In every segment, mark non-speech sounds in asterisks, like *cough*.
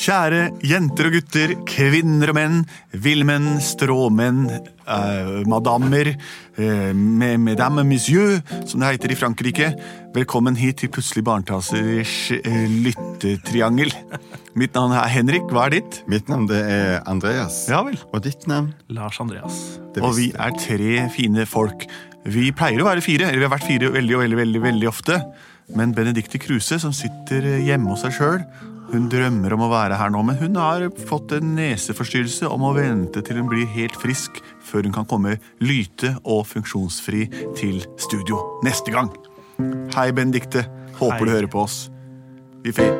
Kjære jenter og gutter, kvinner og menn, villmenn, stråmenn, eh, madammer, eh, med mesdames monsieur, som det heter i Frankrike. Velkommen hit til Plutselig barnetasers eh, lyttetriangel. Mitt navn er Henrik. Hva er ditt? Mitt navn det er Andreas. Ja vel. Og ditt navn? Lars Andreas. Og vi er tre fine folk. Vi pleier å være fire, eller vi har vært fire veldig, veldig, veldig, veldig ofte. Men Benedicte Kruse, som sitter hjemme hos seg sjøl, hun drømmer om å være her nå, men hun har fått en neseforstyrrelse om å vente til hun blir helt frisk før hun kan komme lyte og funksjonsfri til studio neste gang. Hei, Benedicte. Håper Hei. du hører på oss. Vi fer.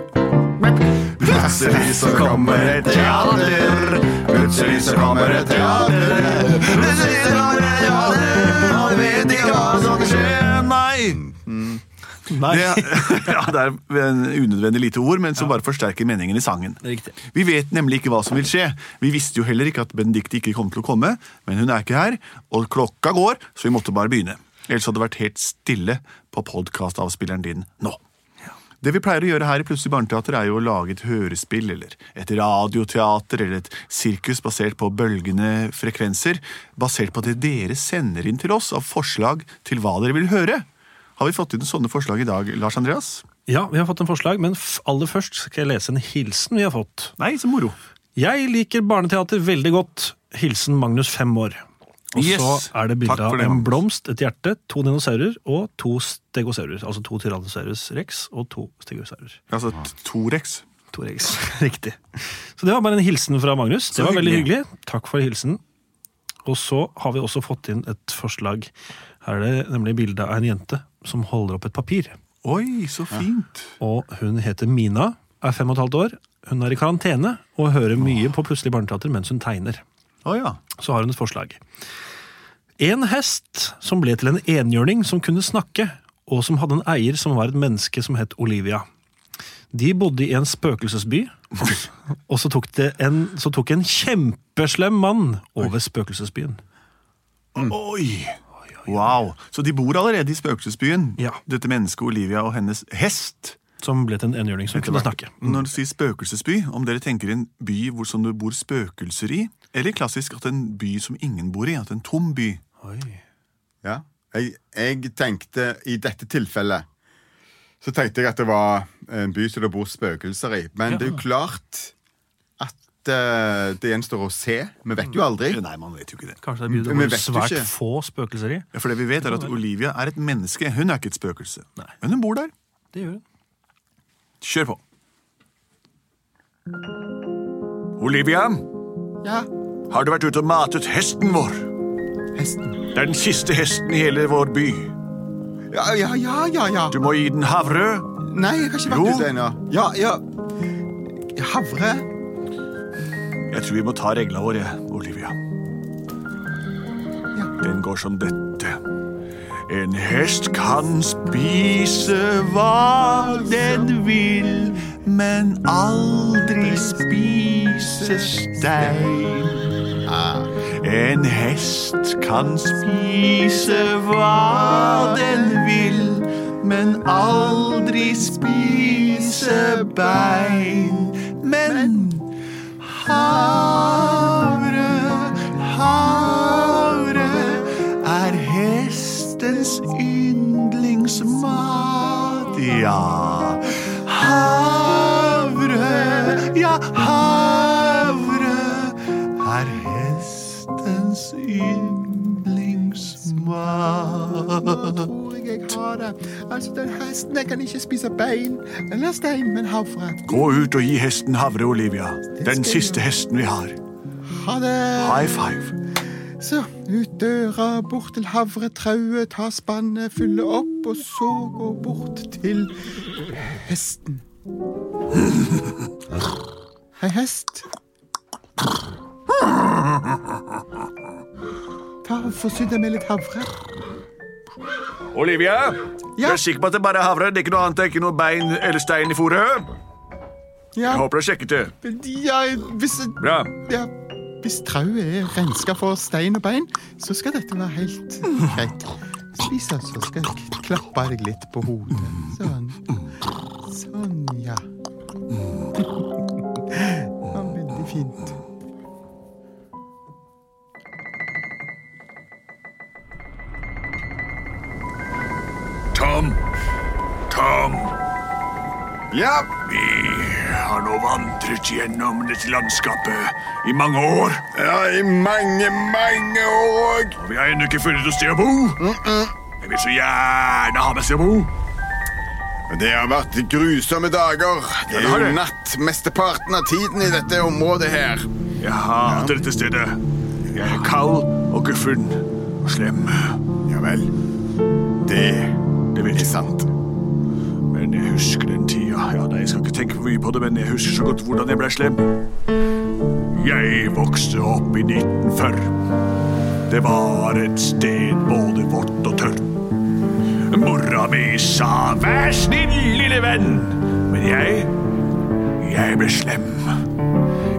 Plutselig så kommer et teater. Plutselig så kommer et teater. Plutselig så kommer et teater. Og du vet ikke hva som skjer. Nei! Nei, Det, *laughs* ja, det er en unødvendig lite ord, men som bare forsterker meningen i sangen. riktig. Vi vet nemlig ikke hva som vil skje. Vi visste jo heller ikke at Benedicte ikke kom til å komme, men hun er ikke her, og klokka går, så vi måtte bare begynne. Ellers hadde det vært helt stille på podkastavspilleren din nå. Det vi pleier å gjøre her i Plutselig barneteater, er jo å lage et hørespill, eller et radioteater, eller et sirkus basert på bølgende frekvenser, basert på det dere sender inn til oss av forslag til hva dere vil høre. Har vi fått inn sånne forslag i dag, Lars Andreas? Ja, vi har fått en forslag, men aller først skal jeg lese en hilsen vi har fått. Nei, så moro. Jeg liker barneteater veldig godt. Hilsen Magnus, fem år. Og Yes. så er det bilde av en blomst, et hjerte, to dinosaurer og to stegosaurer. Altså to Tyrannosaurus rex og to stegosaurer. Altså to rex? To rex, *laughs* riktig. Så det var bare en hilsen fra Magnus. Det var veldig hyggelig. Takk for hilsen. Og så har vi også fått inn et forslag. Her er det nemlig bilde av en jente som holder opp et papir. Oi, så fint. Og hun heter Mina, er fem og et halvt år. Hun er i karantene og hører mye på Plutselig barneteater mens hun tegner. Å ja. Så har hun et forslag. En hest som ble til en enhjørning som kunne snakke, og som hadde en eier som var et menneske som het Olivia. De bodde i en spøkelsesby, og så tok, det en, så tok en kjempeslem mann over spøkelsesbyen. Oi! Wow. Så de bor allerede i spøkelsesbyen, Ja. dette mennesket Olivia og hennes hest. Som ble til en enhjørning som kunne snakke. Når du sier spøkelsesby, om dere tenker en by hvor som det bor spøkelser i, eller klassisk at en by som ingen bor i, at en tom by. Oi. Ja. Jeg, jeg tenkte i dette tilfellet så tenkte jeg at det var en by som det bor spøkelser i. Men det er jo klart eh, det gjenstår å se. Vi vet jo aldri. Nei, man vet jo ikke det. Kanskje det blir det svært ikke. få spøkelser i. Ja, For det vi vet er at Olivia er et menneske. Hun er ikke et spøkelse. Nei. Men hun bor der. Det gjør hun. Kjør på. Olivia, Ja, har du vært ute og matet hesten vår? hesten. Det er den siste hesten i hele vår by. Ja, ja, ja, ja. ja. Du må gi den havre. Nei, jeg har ikke Jo. vært ute ennå. Ja, ja. Havre. Jeg tror vi må ta regla vår, Olivia. Den går som dette. En hest kan spise hva den vil, men aldri spise stein. En hest kan spise hva den vil, men aldri spise bein. Men havre, havre er hestens yndlingsmat. Ja, havre, ja, havre er hestens yndlingsmat. Jeg har det. Altså, den hesten jeg kan ikke spise bein eller stein, men havre. Gå ut og gi hesten havre, Olivia. Den siste hesten vi har. Ha det. High five. Så ut døra, bort til havretrauet, ta spannet, fylle opp, og så gå bort til hesten. Hei, hest. Ta og Forsyn deg med litt havre. Olivia, Ja. du er sikker på at det bare er havre? Det er ikke noe annet, det er ikke noe bein eller stein i fôret? Ja, Jeg håper du har sjekket det. ja hvis, Bra. ja, hvis trauet er renska for stein og bein, så skal dette være helt greit. Spis, altså. Skal jeg klappe deg litt på hodet. Sånn. Sånn, ja. *laughs* Det var veldig fint. Tom. Ja, Vi har nå vandret gjennom dette landskapet i mange år. ja i mange, mange år. Og vi har ennå ikke funnet noe sted å bo. Jeg vil så gjerne ha meg sted å bo. Det har vært grusomme dager. Det er jo natt mesteparten av tiden i dette området her. Jeg hater dette stedet. Jeg er kald og guffen og slem. Ja vel. Det Det er sant. Men jeg husker den tida. Ja, nei, Jeg skal ikke tenke for mye på det, men jeg husker så godt hvordan jeg ble slem. Jeg vokste opp i 1940. Det var et sted både vått og tørt. Mora mi sa 'vær snill, lille venn', men jeg jeg ble slem.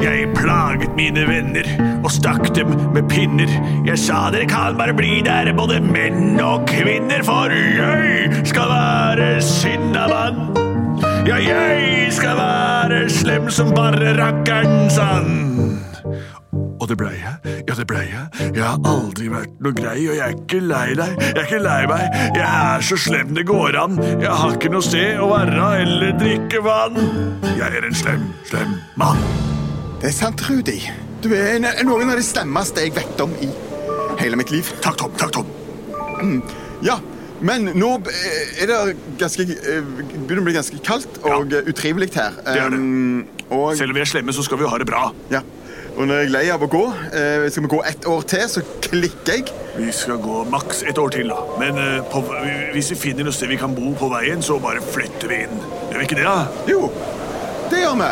Jeg plaget mine venner og stakk dem med pinner. Jeg sa dere kan bare bli der, både menn og kvinner, for jeg skal være sinnamann. Ja, jeg skal være slem som bare rakkeren sann. Og det blei jeg. Ja, det blei jeg. Jeg har aldri vært noe grei, og jeg er ikke lei deg. Jeg er ikke lei meg. Jeg er så slem det går an. Jeg har ikke noe sted å være eller drikke vann. Jeg er en slem, slem mann. Det er sant, Rudi. Du er en, noen av de slemmeste jeg vet om i hele mitt liv. Takk, Tom. Takk, Tom. Ja, men nå eh, er det ganske eh, begynner å bli ganske kaldt og ja. utrivelig her. er det. Og, Selv om vi er slemme, så skal vi jo ha det bra. ja. og når jeg er lei av å gå, eh, skal vi gå ett år til, så klikker jeg. Vi skal gå maks ett år til, da. Men eh, på, hvis vi finner noe sted vi kan bo på veien, så bare flytter vi inn. Gjør vi ikke det, da? Jo, det gjør vi.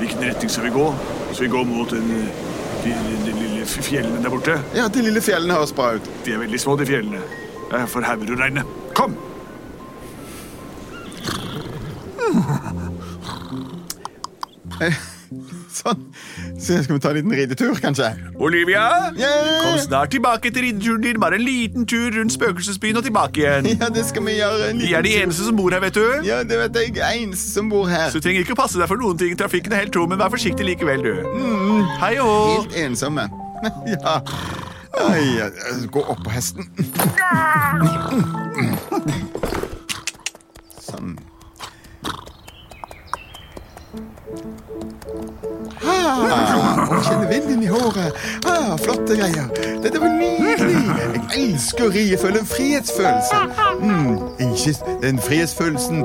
Hvilken retning skal vi gå? Skal vi går mot den, de, de, de lille fjellene der borte? Ja, De lille fjellene høres bra ut. De er veldig små, de fjellene. Det er for hauger å regne. Kom! Sånn. Så skal vi ta en liten ridetur, kanskje? Olivia, yeah. kom snart tilbake til rideturen din. Bare en liten tur rundt spøkelsesbyen og tilbake igjen. Ja, det skal vi gjøre. en Vi er de tur. eneste som bor her, vet du. Ja, det vet jeg. Eneste som bor her. Så du trenger ikke å passe deg for noen ting. Trafikken er helt tom, men vær forsiktig likevel, du. Hei og Helt ensomme. *laughs* Ja. Ai, gå opp på hesten. *laughs* Ah, å kjenne vinden i håret. Ah, flotte greier. Dette var nydelig. Jeg elsker å ri. Jeg føler en frihetsfølelse. Mm, ikke Den frihetsfølelsen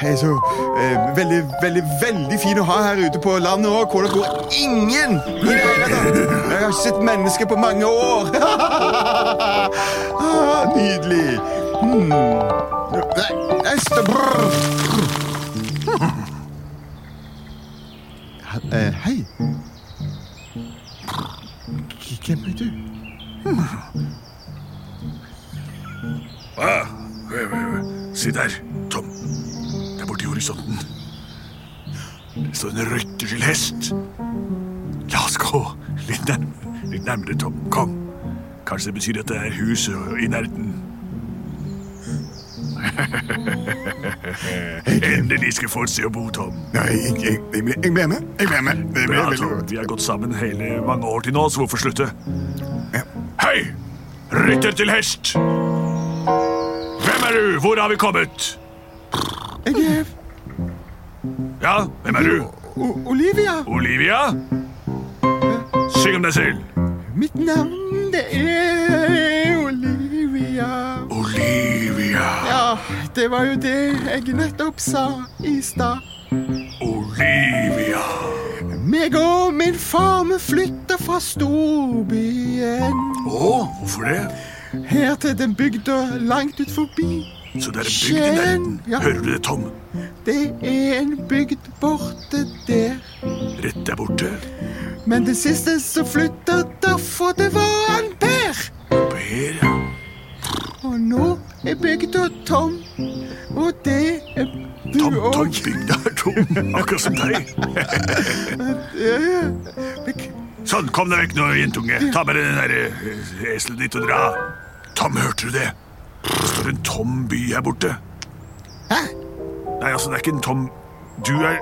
er så eh, veldig, veldig, veldig fin å ha her ute på landet òg, hvor det bor ingen i det hele tatt. Jeg har ikke sett mennesker på mange år. *laughs* ah, nydelig. Mm. Nei. *laughs* Eh, hei. Du? Ah, Se der, Tom. Der borte i horisonten. Det står en rytter til hest. La oss gå litt nærmere, litt nærmere Tom. Kom. Kanskje det betyr at det er huset i nærheten. *laughs* Endelig skal jeg få et sted å bo, Tom. Nei, jeg, jeg, jeg, ble- jeg ble med. Jeg ble med. Det ble Bra, Tom. Vi har gått sammen hele mange år til nå, så hvorfor slutte? Ja. Hei! Rytter til hest! Hvem er du? Hvor har vi kommet? Jeg er Ja, hvem er du? O Olivia. Olivia? Syng om deg selv. Mitt navn, det er det var jo det jeg nettopp sa i stad. Olivia. Meg og min far vi flytta fra storbyen Å, hvorfor det? her til den bygda langt ut forbi. Så det er en bygd i nærheten. Ja. Hører du det, Tom? Det er en bygd borte der. Rett der borte. Men det siste som flytta derfor, det var en Per. Per, ja. Og nå er bygda tom. Og det er du òg. bygda er tom. Akkurat som deg. Sånn, kom deg vekk nå, jentunge. Ta med den der eh, eselet ditt og dra. Tom, hørte du det? Det står en tom by her borte. Hæ? Nei, altså, det er ikke en tom Du er,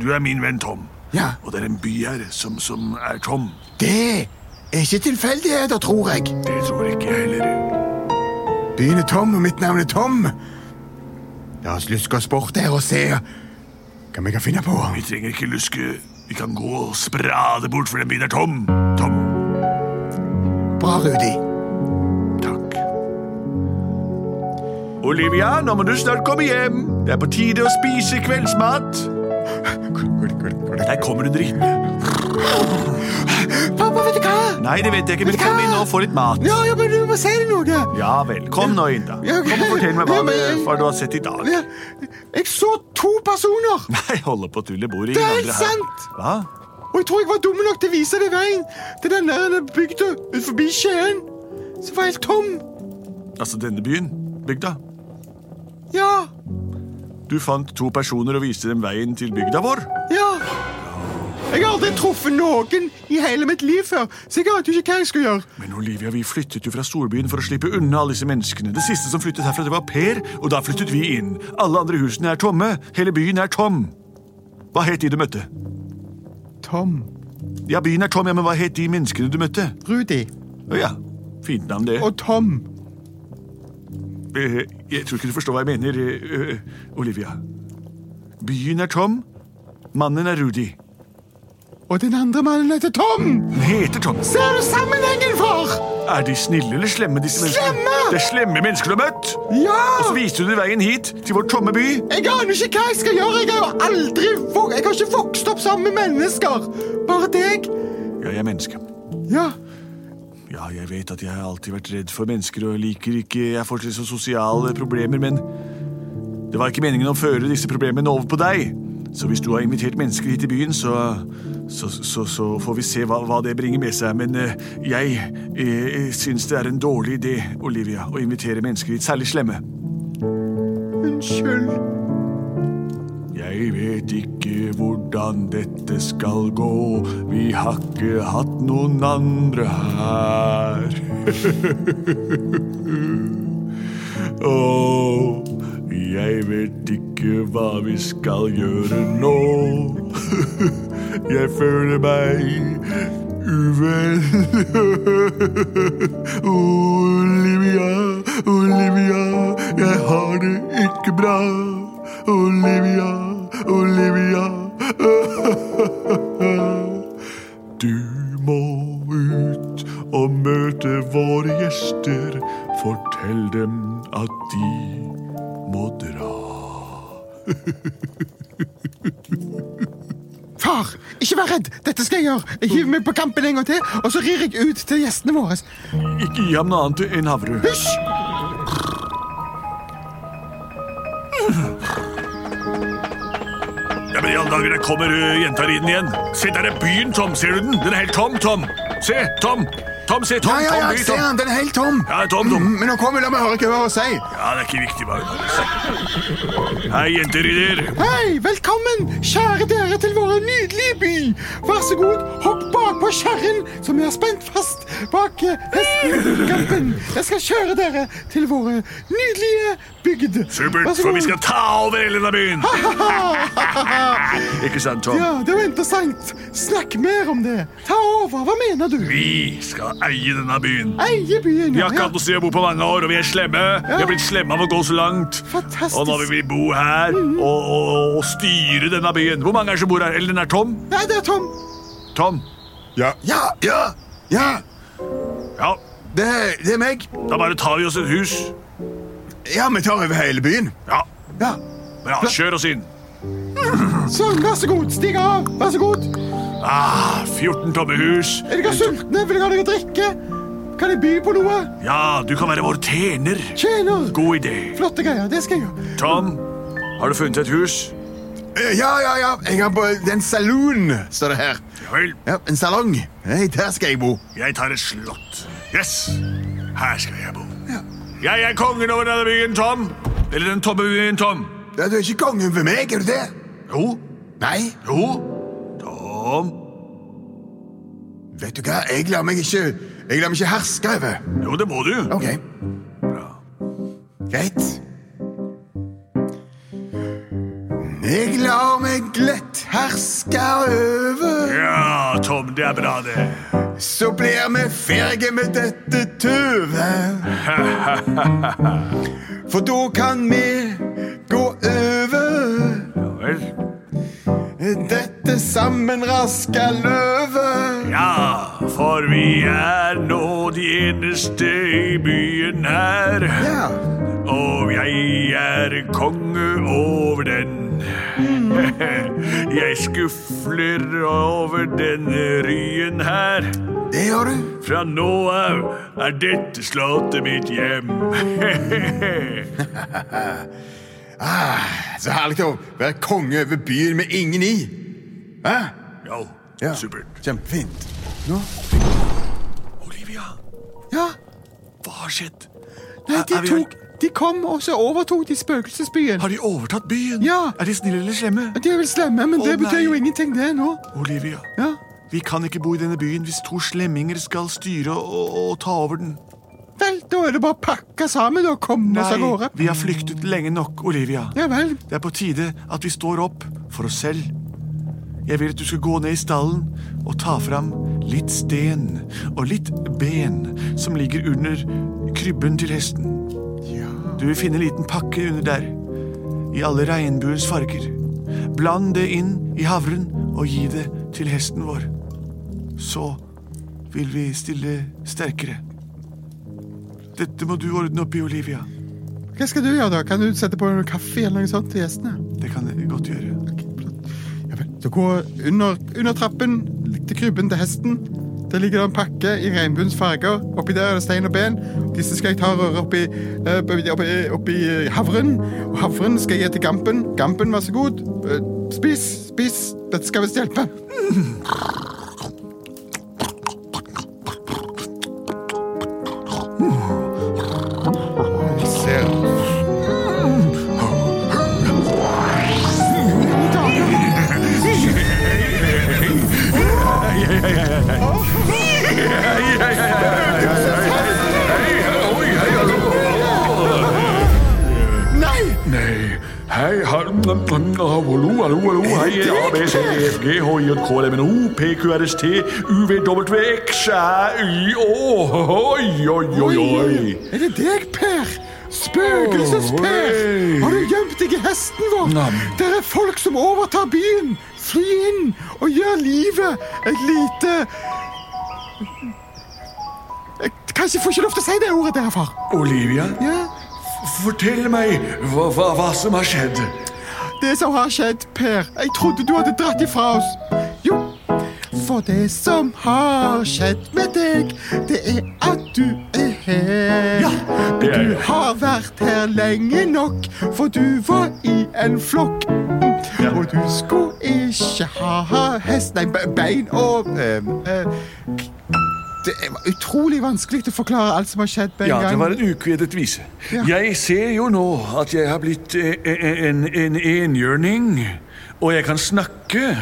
du er min venn Tom. Ja, Og det er en by her som, som er tom. det er ikke tilfeldigheter, tror jeg. Det tror ikke jeg heller. Byen er tom, og mitt navn er Tom. La oss luske oss bort der og se hva vi kan finne på. Vi trenger ikke luske. Vi kan gå og sprade bort, for den byen er tom. Tom. Bra, Rudi. Takk. Olivia, nå må du snart komme hjem. Det er på tide å spise kveldsmat. Der kommer hun drittende. Pappa, vet du hva? Nei, det vet jeg ikke, men kom inn og få litt mat. Ja, ja, men du må si det noe. Ja vel. Kom nå inn, da. Kom og fortell meg hva, Ja, men- hva du har sett i dag. Ja, Jeg så to personer, Nei, holde på å tulle. Bor ingen andre her. Det er sant! Hva? og jeg tror jeg var dum nok til å vise deg veien til den der bygda utenfor Skien. Som var helt tom. Altså denne byen? Bygda? Ja, Du fant to personer og viste dem veien til bygda vår? ja. Jeg har aldri truffet noen i hele mitt liv før, så jeg vet jo ikke hva jeg skal gjøre. Men Olivia, vi flyttet jo fra storbyen for å slippe unna alle disse menneskene. Det siste som flyttet herfra, det var Per, og da flyttet vi inn. Alle andre husene er tomme. Hele byen er tom. Hva het de du møtte? Tom. Ja, byen er tom, ja, men hva het de menneskene du møtte? Rudi. Å ja, fint navn det. Og Tom. Eh, Jeg tror ikke du forstår hva jeg mener, eh, eh, Olivia. Byen er tom, mannen er Rudi. Og den andre mannen heter Tom. Heter Tom. Ser du sammenhengen, far? Er de snille eller slemme, disse menneskene? Slemme! Det er slemme mennesker du har møtt! Ja! Og så viste du dem veien hit, til vår tomme by. Jeg aner ikke hva jeg skal gjøre. Jeg har jo aldri vok Jeg har ikke vokst opp sammen med mennesker. Bare deg. Ja, jeg er menneske. Ja. Ja, jeg vet at jeg har alltid vært redd for mennesker og liker ikke Jeg får så sosiale problemer, men det var ikke meningen å føre disse problemene over på deg. Så hvis du har invitert mennesker hit til byen, så, så, så, så får vi se hva, hva det bringer med seg. Men eh, jeg uh, syns det er en dårlig idé, Olivia, å invitere mennesker hit, særlig slemme. Unnskyld. Jeg vet ikke hvordan dette skal gå, vi har ikke hatt noen andre her. *laughs* Åh, jeg vet ikke hva vi skal gjøre nå. *laughs* Jeg føler meg uvel. Olivia, Olivia, jeg har det ikke bra. Olivia, Olivia. Du må ut og møte våre gjester. Fortell dem at de må dra. *laughs* Far, ikke vær redd. Dette skal jeg gjøre. Jeg hiver meg på kampen en gang til, og så rir jeg ut til gjestene våre. Ikke gi ham noe annet enn havre. Hysj! Ja, men i alle dager, der kommer uh, jenta ridende igjen. Se, der er byen, Tom. Ser du den? Den er helt tom, Tom. Se, Tom. Tom, sier Tom. Ja, ja, tom ja, by, Tom. ser han. Den er helt tom. Ja, tom, tom. Mm, Men nå kommer la meg høre hva hun har å si. Ja, det er ikke viktig hva hun har å si. Hei, jenteridder. Hei, velkommen, kjære dere, til vår nydelige by. Vær så god, hopp bak på kjerren, som vi har spent fast bak eh, hestenkampen. Jeg skal kjøre dere til våre nydelige bygd. Supert, for vi skal ta over hele denne byen. Ikke sant, Tom? Ja, det var interessant. Snakk mer om det. Ta over. Hva mener du? Vi skal eie denne byen. Eie byen, Vi har ikke hatt noe sted å bo på mange år, og vi er slemme. Vi har blitt slemme av å gå så langt. Fantastisk. Og nå vil vi bo her og, og, og styre denne byen. Hvor mange er det som bor her? Eller den er tom? Nei, det er Tom. Tom? Ja. Ja, ja, ja. Ja, Det, det er meg. da bare tar vi oss et hus. Ja, vi tar over hele byen. Ja, Ja. Bra, kjør oss inn. Sånn, vær så god. Stig av. Vær så god. Ah, 14 tomme hus. Er dere sultne? Vil dere ha noe å drikke? Kan jeg by på noe? Ja, du kan være vår tjener. Tjener. God idé. Flotte greier. Det skal jeg gjøre. Tom, har du funnet et hus? Eh, Ja, ja, ja. Jeg har på Den saloon, står det her. Ja vel. Ja, En salong. Hei, der skal jeg bo. Jeg tar et slott. Yes, her skal jeg bo. Ja. Jeg er kongen over denne byen, Tom. Eller den tomme byen, Tom. Ja, Du er ikke kongen ved meg, er du det? Jo, Nei. jo. Tom. Vet du hva, jeg lar meg ikke Jeg lar meg ikke herske over. Jo, det må du. Ok. Bra. Greit. Jeg lar meg lett herske over. Ja, Tom, det er bra, det. Så blir vi ferdige med dette tøvet. *laughs* For da kan vi gå over Ja vel. dette sammenraska løvet. Ja, for vi er nå de eneste i byen her. Ja. Og jeg er konge over den. *laughs* Jeg skufler over denne ryen her. Det gjør du. Fra nå av er dette slottet mitt hjem. *laughs* Så herlig å være konge over byen med ingen i. Jo, Ja. supert. Kjempefint. Nå? Olivia, Ja. Hva har skjedd? Nei, de, er tok, de kom og så overtok de spøkelsesbyen. Har de overtatt byen? Ja. Er de snille eller slemme? De er vel slemme, men oh, det betyr nei. jo ingenting, det nå. Olivia, Ja. vi kan ikke bo i denne byen hvis to slemminger skal styre og, og ta over den. Vel, da er det bare å pakke sammen og komme oss av gårde. vi har flyktet lenge nok, Olivia. Ja vel. Det er på tide at vi står opp for oss selv. Jeg vil at du skal gå ned i stallen og ta fram litt sten og litt ben som ligger under krybben til hesten. Du vil finne en liten pakke under der, i alle regnbuens farger. Bland det inn i havren og gi det til hesten vår. Så vil vi stille sterkere. Dette må du ordne opp i, Olivia. Hva skal du gjøre, da? Kan du sette på kaffe eller noe sånt til gjestene? Det kan jeg godt gjøre. Så gå under, under trappen til krybben til hesten. Der ligger det en pakke i regnbuens farger. Oppi der er det stein og ben. Disse skal jeg ta og røre oppi, eh, oppi, oppi, oppi havren. Og havren skal jeg gi til Gampen. Gampen, vær så god. Eh, Spis, spis. Dette skal visst hjelpe. *laughs* C, D, F, G, H, I, J, K, L, M, N, O, P, Q, R, S, T, U, V, W, X, Y, Y, Å, oi, oi, oi, oi. Er det deg, Per? Spøkelses-Per! Har du gjemt deg i hesten vår? Nam. Det er folk som overtar byen. Fly inn og gjør livet et lite Jeg Kanskje får ikke lov til å si det ordet der, far. Olivia, Ja. fortell meg hva, hva, hva som har skjedd. Det som har skjedd, Per Jeg trodde du hadde dratt ifra oss. Jo, for det som har skjedd med deg, det er at du er her. Ja, det er du har vært her lenge nok, for du var i en flokk. Og du skulle ikke ha hest Nei, bein og øh, eh, Det var utrolig vanskelig å forklare alt som har skjedd på en Ja, gang. det var en ukvedet vise. Ja. Jeg ser jo nå at jeg har blitt eh, en, en enhjørning, og jeg kan snakke.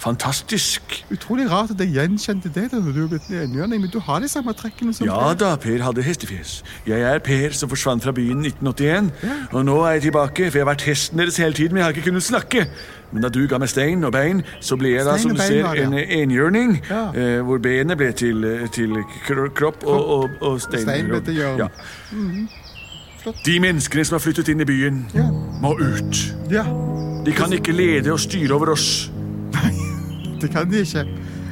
Fantastisk. Utrolig rart at jeg gjenkjente det da du er blitt en enhjørning, men du har de samme trekkene som Ja da, Per hadde hestefjes. Jeg er Per som forsvant fra byen 1981. Og nå er jeg tilbake, for jeg har vært hesten deres hele tiden, men jeg har ikke kunnet snakke. Men da du ga meg stein og bein, så ble jeg da, som du ser, en ja. enhjørning. Ja. Eh, hvor benet ble til, til kropp og, og, og stein. Stein ble til hjørne. Ja. De menneskene som har flyttet inn i byen, Ja. må ut. Ja, De kan ikke lede og styre over oss. Det kan de ikke.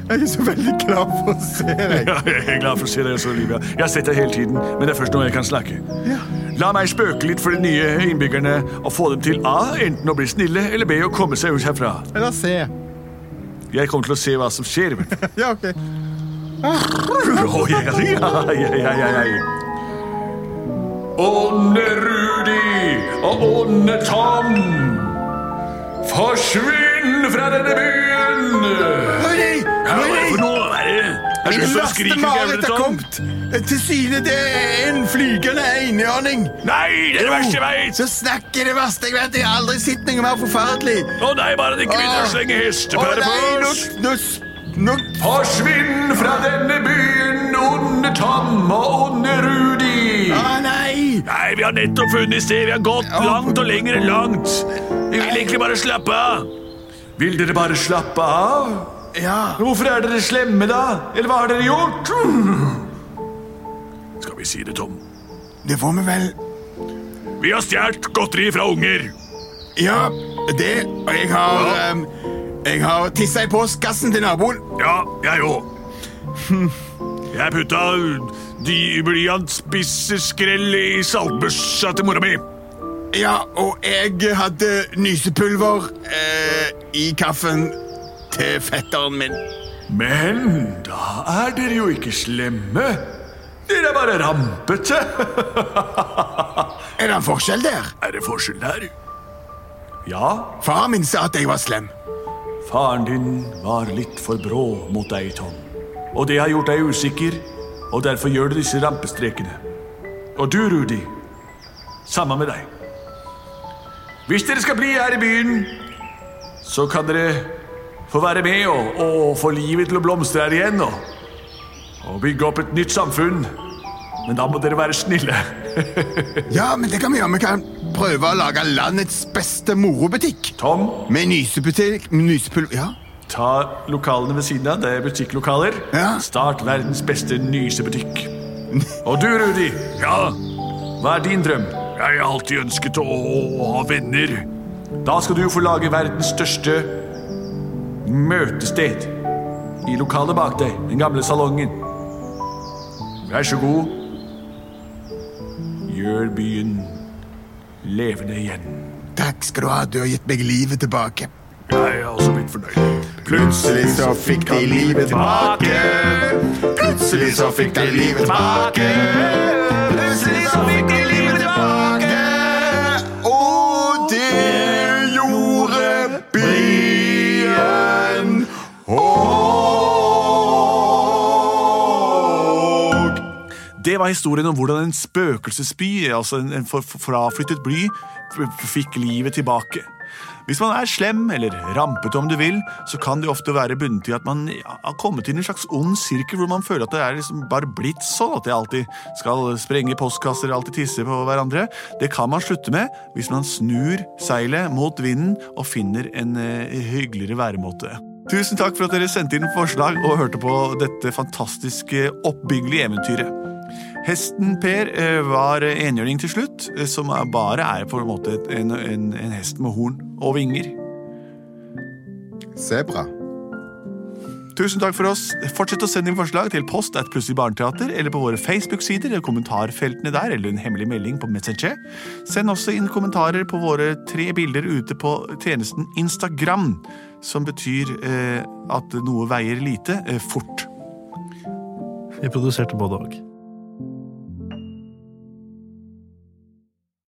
Jeg er så veldig glad for å se deg. Ja, jeg er glad for å se deg også, Olivia. Jeg har sett deg hele tiden, men det er først nå jeg kan snakke. Ja. La meg spøke litt for de nye innbyggerne og få dem til A. Enten å bli snille eller B. å komme seg ut herfra. Eller C. Jeg kommer til å se hva som skjer. Men. *laughs* Ja, ok. oh, jeg, ja, ja, ja, ja, ja. Ånde-Rudi og Ånde-Tom, forsvinn fra denne byen! Rudi! Ja, hva er det for noe? Hva er det? Det gamle har kommet. Til syne det er en flygende enhjørning. Nei, det er det verste jeg vet! Så snakker det verste jeg vet. Jeg har aldri sett noe mer forferdelig. Å nei, bare de ikke begynner å Åh. slenge Å hestepærer nei, på nå, oss! nå, nå Forsvinn fra denne byen, onde Tom og onde Rudi! Å nei! Nei, vi har nettopp funnet sted. Vi har gått langt og lenger enn langt. Vi vil egentlig bare slappe av. Vil dere bare slappe av? Ja. Hvorfor er dere slemme, da? Eller hva har dere gjort? Skal vi si det, Tom? Det får vi vel Vi har stjålet godteri fra unger. Ja, det Og jeg har ehm, Jeg har tissa i postkassen til naboen. Ja, jeg òg. Jeg putta de blyantspiseskrell i saltbøssa til mora mi. Ja, og jeg hadde nysepulver eh, i kaffen til fetteren min. Men da er dere jo ikke slemme. Dere er bare rampete. Er det en forskjell der? Er det forskjell der? Ja, Faren min sa at jeg var slem. faren din var litt for brå mot deg, Tom. Og det har gjort deg usikker, og derfor gjør du disse rampestrekene. Og du, Rudi, samme med deg. Hvis dere skal bli her i byen, så kan dere få være med og, og få livet til å blomstre her igjen og, og bygge opp et nytt samfunn. Men da må dere være snille. *laughs* Ja, men det kan vi gjøre. Vi kan prøve å lage landets beste morobutikk. Tom, Med nysebutikk, Nysepul... nysepulver Ja. Ta lokalene ved siden av. Det er butikklokaler. Ja. Start verdens beste nysebutikk. Og du, Rudi. Ja, hva er din drøm? Jeg har alltid ønsket å, å ha venner. Da skal du få lage verdens største møtested. I lokalet bak deg. Den gamle salongen. Vær så god. Gjør byen levende igjen. Takk skal du ha. Du har gitt meg livet tilbake. Jeg er også blitt fornøyd. Plutselig så fikk de livet tilbake. Plutselig så fikk de livet tilbake. Plutselig så fikk de livet tilbake. Og det gjorde byen òg. Det var historien om hvordan en spøkelsesby, altså en, fraflyttet bly, fikk livet tilbake. Hvis man er slem, eller rampete om du vil, så kan det ofte være bundet til at man har kommet inn i en slags ond sirkel hvor man føler at det er liksom bare blitt sånn at det alltid skal sprenge postkasser og alltid tisse på hverandre. Det kan man slutte med hvis man snur seilet mot vinden og finner en eh, hyggeligere væremåte. Tusen takk for at dere sendte inn forslag og hørte på dette fantastiske oppbyggelige eventyret. Hesten Per eh, var enhjørning til slutt, eh, som bare er på en måte en, en, en hest med horn og vinger. Sebra. Tusen takk for oss. Fortsett å sende inn forslag til post at Plutselig barneteater eller på våre Facebook-sider eller kommentarfeltene der, eller en hemmelig melding på Messenger. Send også inn kommentarer på våre tre bilder ute på tjenesten Instagram, som betyr eh, at noe veier lite, eh, fort. Vi produserte både og.